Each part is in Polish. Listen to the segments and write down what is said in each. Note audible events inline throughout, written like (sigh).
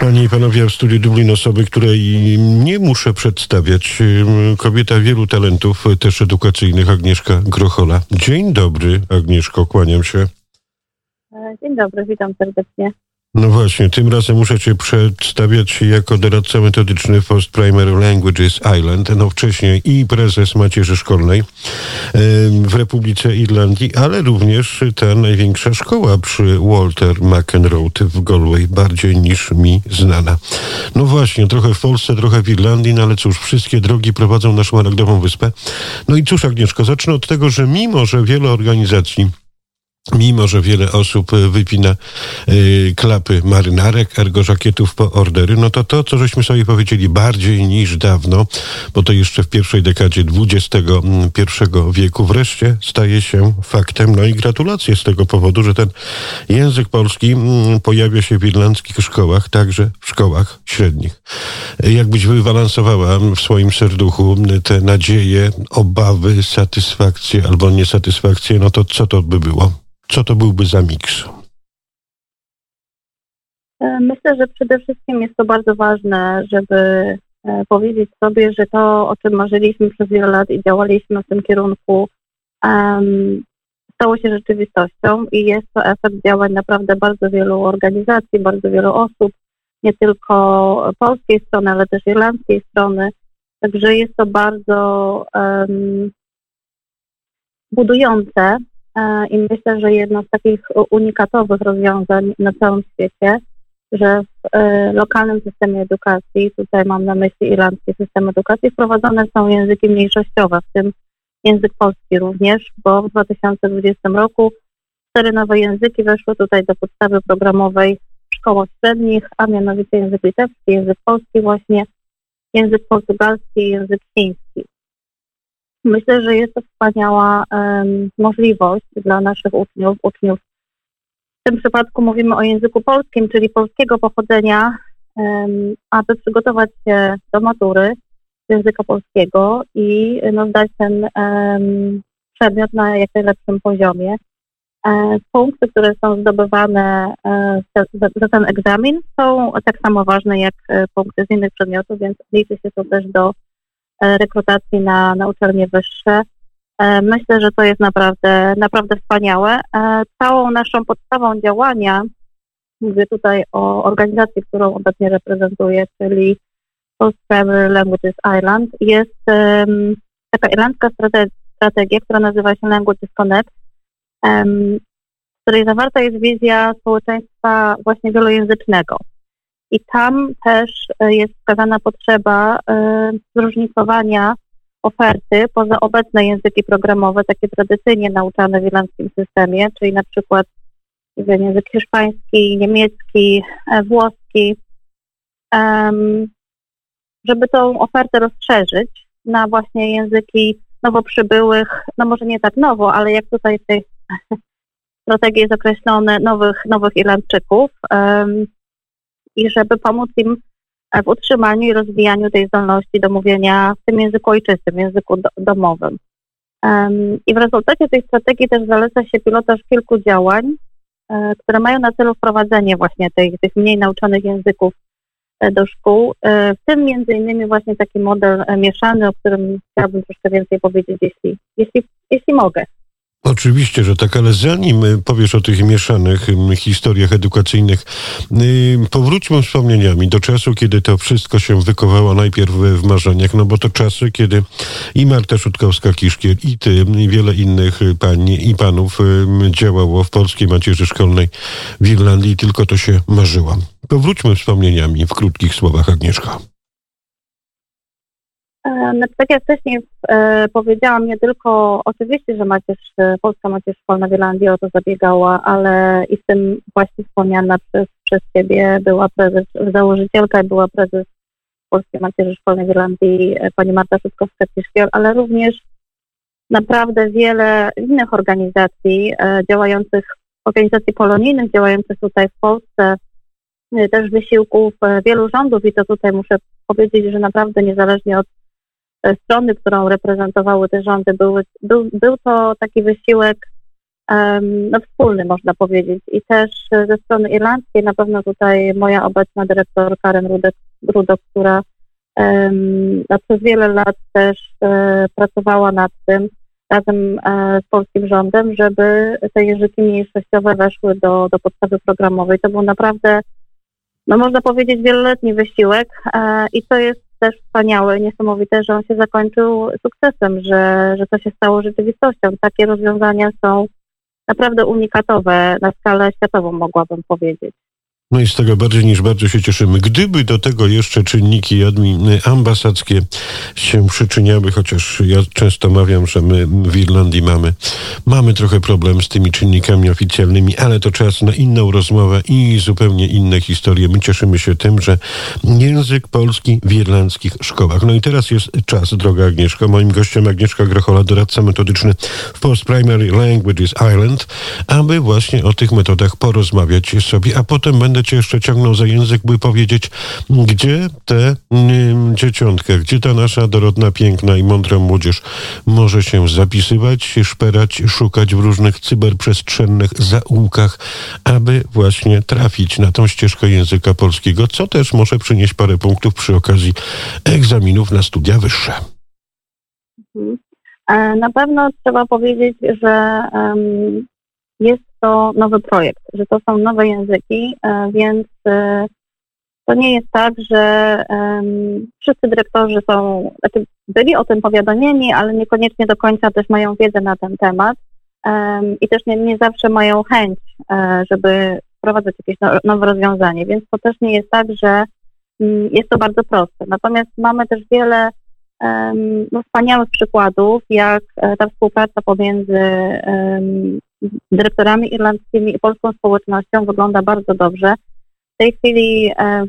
Panie i panowie, w studiu Dublin osoby, której nie muszę przedstawiać. Kobieta wielu talentów, też edukacyjnych, Agnieszka Grochola. Dzień dobry, Agnieszko, kłaniam się. Dzień dobry, witam serdecznie. No właśnie, tym razem muszę Cię przedstawiać jako doradca metodyczny Post Primary Languages Island, no wcześniej i prezes macierzy szkolnej w Republice Irlandii, ale również ta największa szkoła przy Walter McEnroe w Galway, bardziej niż mi znana. No właśnie, trochę w Polsce, trochę w Irlandii, no ale cóż, wszystkie drogi prowadzą na Szmaragdową Wyspę. No i cóż, Agnieszko, zacznę od tego, że mimo, że wiele organizacji Mimo, że wiele osób e, wypina y, klapy marynarek, ergo żakietów po ordery, no to to, co żeśmy sobie powiedzieli bardziej niż dawno, bo to jeszcze w pierwszej dekadzie XXI wieku wreszcie staje się faktem. No i gratulacje z tego powodu, że ten język polski pojawia się w irlandzkich szkołach, także w szkołach średnich. Jakbyś wybalansowała w swoim serduchu te nadzieje, obawy, satysfakcje albo niesatysfakcje, no to co to by było? Co to byłby za miks? E, myślę, że przede wszystkim jest to bardzo ważne, żeby e, powiedzieć sobie, że to, o czym marzyliśmy przez wiele lat i działaliśmy w tym kierunku, um, stało się rzeczywistością i jest to efekt działań naprawdę bardzo wielu organizacji, bardzo wielu osób, nie tylko polskiej strony, ale też irlandzkiej strony. Także jest to bardzo um, budujące I myślę, że jedno z takich unikatowych rozwiązań na całym świecie, że w e, lokalnym systemie edukacji, tutaj mam na myśli irlandzki system edukacji, wprowadzone są języki mniejszościowe, w tym język polski również, bo w 2020 roku cztery nowe języki weszły tutaj do podstawy programowej w szkołach średnich, a mianowicie język litewski, język polski właśnie, język portugalski i język chiński. Myślę, że jest to wspaniała um, możliwość dla naszych uczniów, uczniów. W tym przypadku mówimy o języku polskim, czyli polskiego pochodzenia, um, aby przygotować się do matury języka polskiego i no, zdać ten um, przedmiot na jak najlepszym poziomie. E, punkty, które są zdobywane e, za, za, ten egzamin są tak samo ważne jak e, punkty z innych przedmiotów, więc liczy się to też do rekrutacji na, na uczelnie wyższe. E, myślę, że to jest naprawdę, naprawdę wspaniałe. E, całą naszą podstawą działania, mówię tutaj o organizacji, którą obecnie reprezentuję, czyli Primary Languages Island, jest taka irlandzka strategia, która nazywa się Languages Connect, w której zawarta jest wizja społeczeństwa właśnie wielojęzycznego. I tam też e, jest wskazana potrzeba e, zróżnicowania oferty poza obecne języki programowe, takie tradycyjnie nauczane w irlandzkim systemie, czyli na przykład język hiszpański, niemiecki, e, włoski, żeby tą ofertę rozszerzyć na właśnie języki nowo przybyłych, no może nie tak nowo, ale jak tutaj w tej (laughs) strategii jest określone, nowych, nowych Irlandczyków, i żeby pomóc im w utrzymaniu i rozwijaniu tej zdolności do mówienia w tym języku ojczystym, języku do, domowym. I w rezultacie tej strategii też zaleca się pilotaż kilku działań, e, które mają na celu wprowadzenie właśnie tych mniej nauczonych języków e, do szkół, e, w tym między innymi właśnie taki model mieszany, o którym chciałabym troszkę więcej powiedzieć, jeśli, jeśli, jeśli mogę. Oczywiście, że tak, ale zanim y, powiesz o tych mieszanych y, historiach edukacyjnych, y, powróćmy wspomnieniami do czasu, kiedy to wszystko się wykowało najpierw w marzeniach, no bo to czasy, kiedy i Marta Szutkowska-Kiszkier, i ty, i wiele innych pań i panów działało w polskiej macierzy szkolnej w Irlandii, tylko to się marzyło. Powróćmy wspomnieniami w krótkich słowach, Agnieszka. No, tak jak wcześniej e, powiedziałam, nie tylko oczywiście, że macierz, e, Polska Macierz Szkolna w Irlandii o to zabiegała, ale i w tym właśnie wspomniana przez, przez Ciebie była prezes, założycielka była prezes Polskiej Macierzy Szkolnej w Irlandii, e, pani Marta Szutkowska-Ciszkiel, ale również naprawdę wiele innych organizacji e, działających, organizacji polonijnych działających tutaj w Polsce, e, też wysiłków e, wielu rządów i to tutaj muszę powiedzieć, że naprawdę niezależnie od strony, którą reprezentowały te rządy, były, był, był to taki wysiłek no, wspólny, można powiedzieć. I też ze strony irlandzkiej na pewno tutaj moja obecna dyrektor Karen Rudek, Rudok, która no, przez wiele lat też e, pracowała nad tym razem e, z polskim rządem, żeby te języki mniejszościowe weszły do, do podstawy programowej. To był naprawdę, no można powiedzieć, wieloletni wysiłek e, i to jest też wspaniałe, niesamowite, że on się zakończył sukcesem, że, że to się stało rzeczywistością. Takie rozwiązania są naprawdę unikatowe na skalę światową, mogłabym powiedzieć. No i z tego bardziej niż bardzo się cieszymy. Gdyby do tego jeszcze czynniki ambasadzkie się przyczyniały, chociaż ja często mawiam, że my w Irlandii mamy, mamy trochę problem z tymi czynnikami oficjalnymi, ale to czas na inną rozmowę i zupełnie inne historie. My cieszymy się tym, że język polski w irlandzkich szkołach. No i teraz jest czas, droga Agnieszko. Moim gościem Agnieszka Grochola, doradca metodyczny w Post Primary Languages Island, aby właśnie o tych metodach porozmawiać sobie, a potem będę będę cię jeszcze ciągnął za język, by powiedzieć, gdzie te mm, dzieciątka, gdzie ta nasza dorodna, piękna i mądra młodzież może się zapisywać, szperać, szukać w różnych cyberprzestrzennych zaułkach, aby właśnie trafić na tą ścieżkę języka polskiego, co też może przynieść parę punktów przy okazji egzaminów na studia wyższe. Mhm. E, na pewno trzeba powiedzieć, że um, jest to nowy projekt, że to są nowe języki, e, więc e, to nie jest tak, że wszyscy dyrektorzy są, znaczy byli o tym powiadomieni, ale niekoniecznie do końca też mają wiedzę na ten temat i też nie, nie zawsze mają chęć, um, żeby wprowadzać jakieś no, nowe rozwiązanie, więc to też nie jest tak, że um, jest to bardzo proste. Natomiast mamy też wiele no, wspaniałych przykładów, jak ta współpraca pomiędzy dyrektorami irlandzkimi i polską społecznością wygląda bardzo dobrze. W tej chwili e,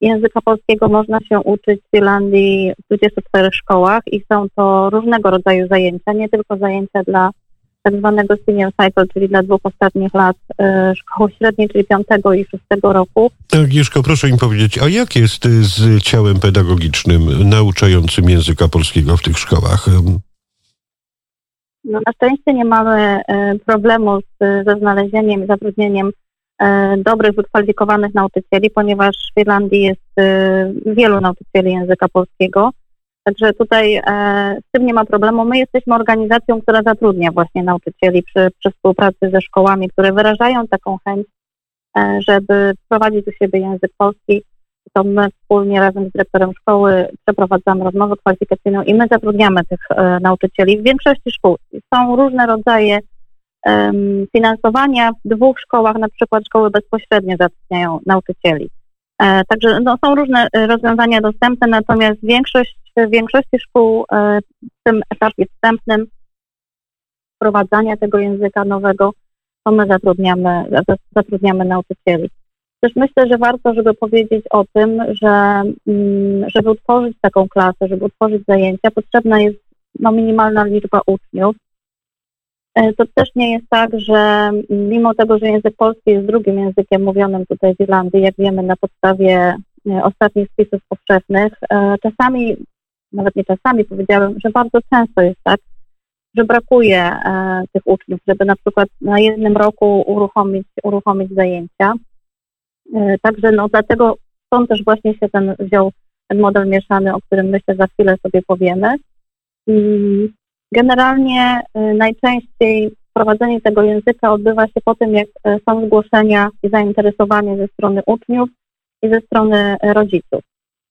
języka polskiego można się uczyć w Irlandii w 24 szkołach i są to różnego rodzaju zajęcia, nie tylko zajęcia dla tak zwanego senior cycle, czyli dla dwóch ostatnich lat e, szkoły średniej, czyli piątego i szóstego roku. Agnieszko, proszę mi powiedzieć, a jak jest z ciałem pedagogicznym nauczającym języka polskiego w tych szkołach? No, na szczęście nie mamy e, problemu z, ze znalezieniem i zatrudnieniem e, dobrych, wykwalifikowanych nauczycieli, ponieważ w Irlandii jest wielu nauczycieli języka polskiego. Także tutaj z tym nie ma problemu. My jesteśmy organizacją, która zatrudnia właśnie nauczycieli przy, przy współpracy ze szkołami, które wyrażają taką chęć, żeby wprowadzić u siebie język polski to my wspólnie razem z dyrektorem szkoły przeprowadzamy rozmowę kwalifikacyjną i my zatrudniamy tych e, nauczycieli. W większości szkół są różne rodzaje finansowania. W dwóch szkołach, na przykład szkoły bezpośrednio zatrudniają nauczycieli. E, także no, są różne e, rozwiązania dostępne, natomiast większość, w większości szkół e, w tym etapie wstępnym wprowadzania tego języka nowego, to my zatrudniamy, zatrudniamy nauczycieli. Też myślę, że warto, żeby powiedzieć o tym, że mm, żeby utworzyć taką klasę, żeby utworzyć zajęcia, potrzebna jest no, minimalna liczba uczniów. E, to też nie jest tak, że mimo tego, że język polski jest drugim językiem mówionym tutaj w Irlandii, jak wiemy na podstawie e, ostatnich spisów powszechnych, e, czasami, nawet nie czasami powiedziałem, że bardzo często jest tak, że brakuje tych uczniów, żeby na przykład na jednym roku uruchomić, uruchomić zajęcia. Także no dlatego stąd też właśnie się ten wziął ten model mieszany, o którym myślę za chwilę sobie powiemy. Generalnie e, najczęściej wprowadzenie tego języka odbywa się po tym, jak e, są zgłoszenia i zainteresowanie ze strony uczniów i ze strony rodziców.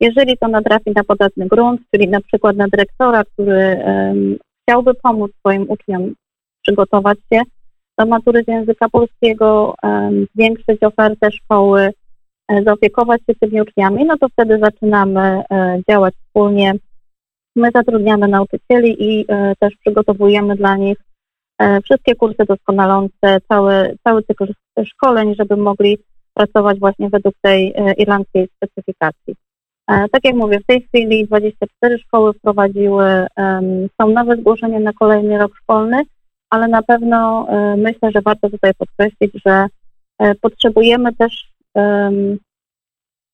Jeżeli to natrafi na podatny grunt, czyli na przykład na dyrektora, który um, chciałby pomóc swoim uczniom przygotować się do matury z języka polskiego, zwiększyć ofertę szkoły, zaopiekować się tymi uczniami, no to wtedy zaczynamy działać wspólnie. My zatrudniamy nauczycieli i e, też przygotowujemy dla nich wszystkie kursy doskonalące, cały, cały cykl szkoleń, żeby mogli pracować właśnie według tej irlandzkiej specyfikacji. Tak jak mówię, w tej chwili 24 szkoły wprowadziły, są nowe zgłoszenia na kolejny rok szkolny, ale na pewno e, myślę, że warto tutaj podkreślić, że e, potrzebujemy też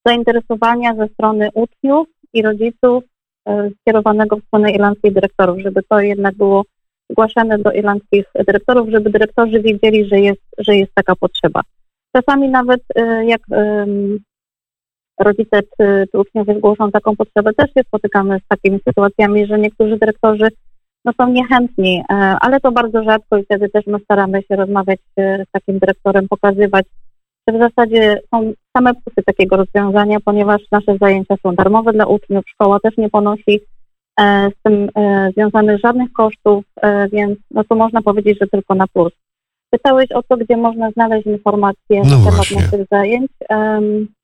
zainteresowania ze strony uczniów i rodziców e, skierowanego w stronę irlandzkiej dyrektorów, żeby to jednak było zgłaszane do irlandzkich dyrektorów, żeby dyrektorzy wiedzieli, że jest, że jest taka potrzeba. Czasami nawet y, jak rodzice czy uczniowie zgłoszą taką potrzebę, też się spotykamy z takimi sytuacjami, że niektórzy dyrektorzy no, są niechętni, e, ale to bardzo rzadko i wtedy też my staramy się rozmawiać e, z takim dyrektorem, pokazywać, w zasadzie są same plusy takiego rozwiązania, ponieważ nasze zajęcia są darmowe dla uczniów, szkoła też nie ponosi e, z tym związanych żadnych kosztów, więc no to można powiedzieć, że tylko na plus. Pytałeś o to, gdzie można znaleźć informacje no na temat właśnie. naszych zajęć.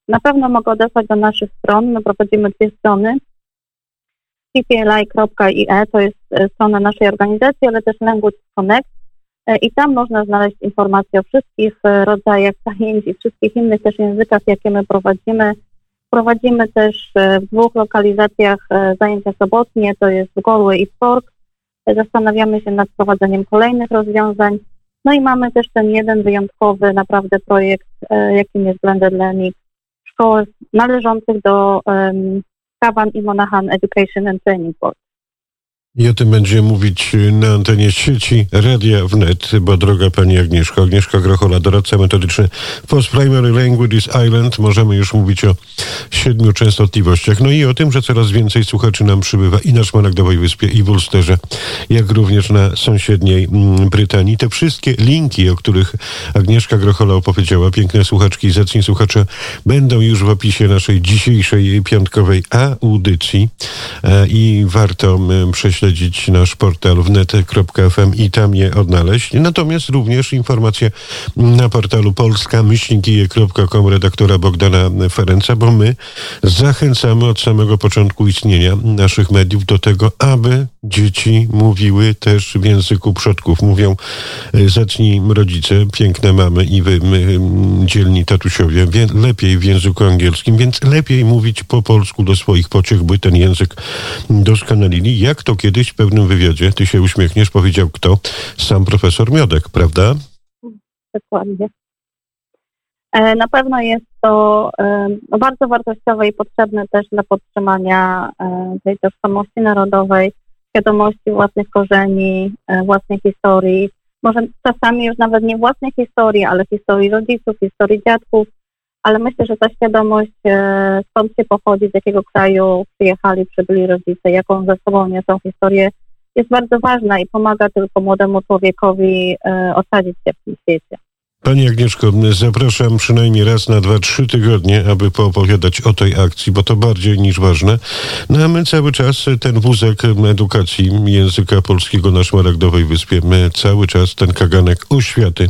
Na pewno mogę odesłać do naszych stron. My prowadzimy dwie strony. cpli.ie to jest e, strona naszej organizacji, ale też Language Connect. E, I tam można znaleźć informacje o wszystkich e, rodzajach zajęć i wszystkich innych też językach, jakie my prowadzimy. Prowadzimy też w dwóch lokalizacjach zajęcia sobotnie, to jest w Galway i w Cork. Zastanawiamy się nad prowadzeniem kolejnych rozwiązań. No i mamy też ten jeden wyjątkowy naprawdę projekt, jakim jest Blended Learning, szkoły należących do um, i Monahan Education and Training Board. I o tym będzie mówić na antenie sieci Radia Wnet, bo droga pani Agnieszko, Agnieszka Grochola, doradca metodyczny Post Primary Languages Island. Możemy już mówić o siedmiu częstotliwościach. No i o tym, że coraz więcej słuchaczy nam przybywa i na Szmaragdowej Wyspie, i w Ulsterze, jak również na sąsiedniej mm, Brytanii. Te wszystkie linki, o których Agnieszka Grochola opowiedziała, piękne słuchaczki i zacni słuchacze, będą już w opisie naszej dzisiejszej piątkowej audycji e, i warto prześledzić śledzić nasz portal wnet.fm i tam je odnaleźć. Natomiast również informacje na portalu polska-myślnikije.com redaktora Bogdana Ferenca, bo my zachęcamy od samego początku istnienia naszych mediów do tego, aby dzieci mówiły też w języku przodków. Mówią e, zacni rodzice, piękne mamy i wy, my, dzielni tatusiowie, wie, lepiej w języku angielskim, więc lepiej mówić po polsku do swoich pociech, by ten język doskonalili. Jak to kiedyś w pewnym wywiadzie, ty się uśmiechniesz, powiedział kto? Sam profesor Miodek, prawda? Dokładnie. E, na pewno jest to e, bardzo wartościowe i potrzebne też dla podtrzymania tej tożsamości narodowej, świadomości własnych korzeni, e, własnej historii, może czasami już nawet nie własnej historii, ale historii rodziców, historii dziadków, ale myślę, że ta świadomość, e, skąd się pochodzi, z jakiego kraju przyjechali, przybyli rodzice, jaką ze sobą niosą historię, jest bardzo ważna i pomaga tylko młodemu człowiekowi e, osadzić się w tym świecie. Pani Agnieszko, zapraszam przynajmniej raz na dwa, trzy tygodnie, aby poopowiadać o tej akcji, bo to bardziej niż ważne. No a my cały czas ten wózek edukacji języka polskiego na Szmaragdowej Wyspie, my cały czas ten kaganek oświaty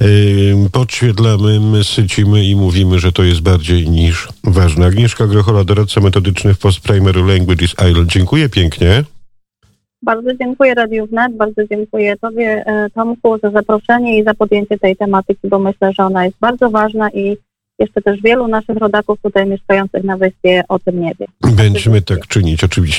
yy, podświetlamy, my sycimy i mówimy, że to jest bardziej niż ważne. Agnieszka Grochola, doradca metodyczny w Post Primary Languages Island. Dziękuję pięknie. Bardzo dziękuję Radiu Wnet, bardzo dziękuję Tobie e, Tomku za zaproszenie i za podjęcie tej tematyki, bo myślę, że ona jest bardzo ważna i jeszcze też wielu naszych rodaków tutaj mieszkających na wyspie o tym nie wie. Będziemy tak czynić, oczywiście.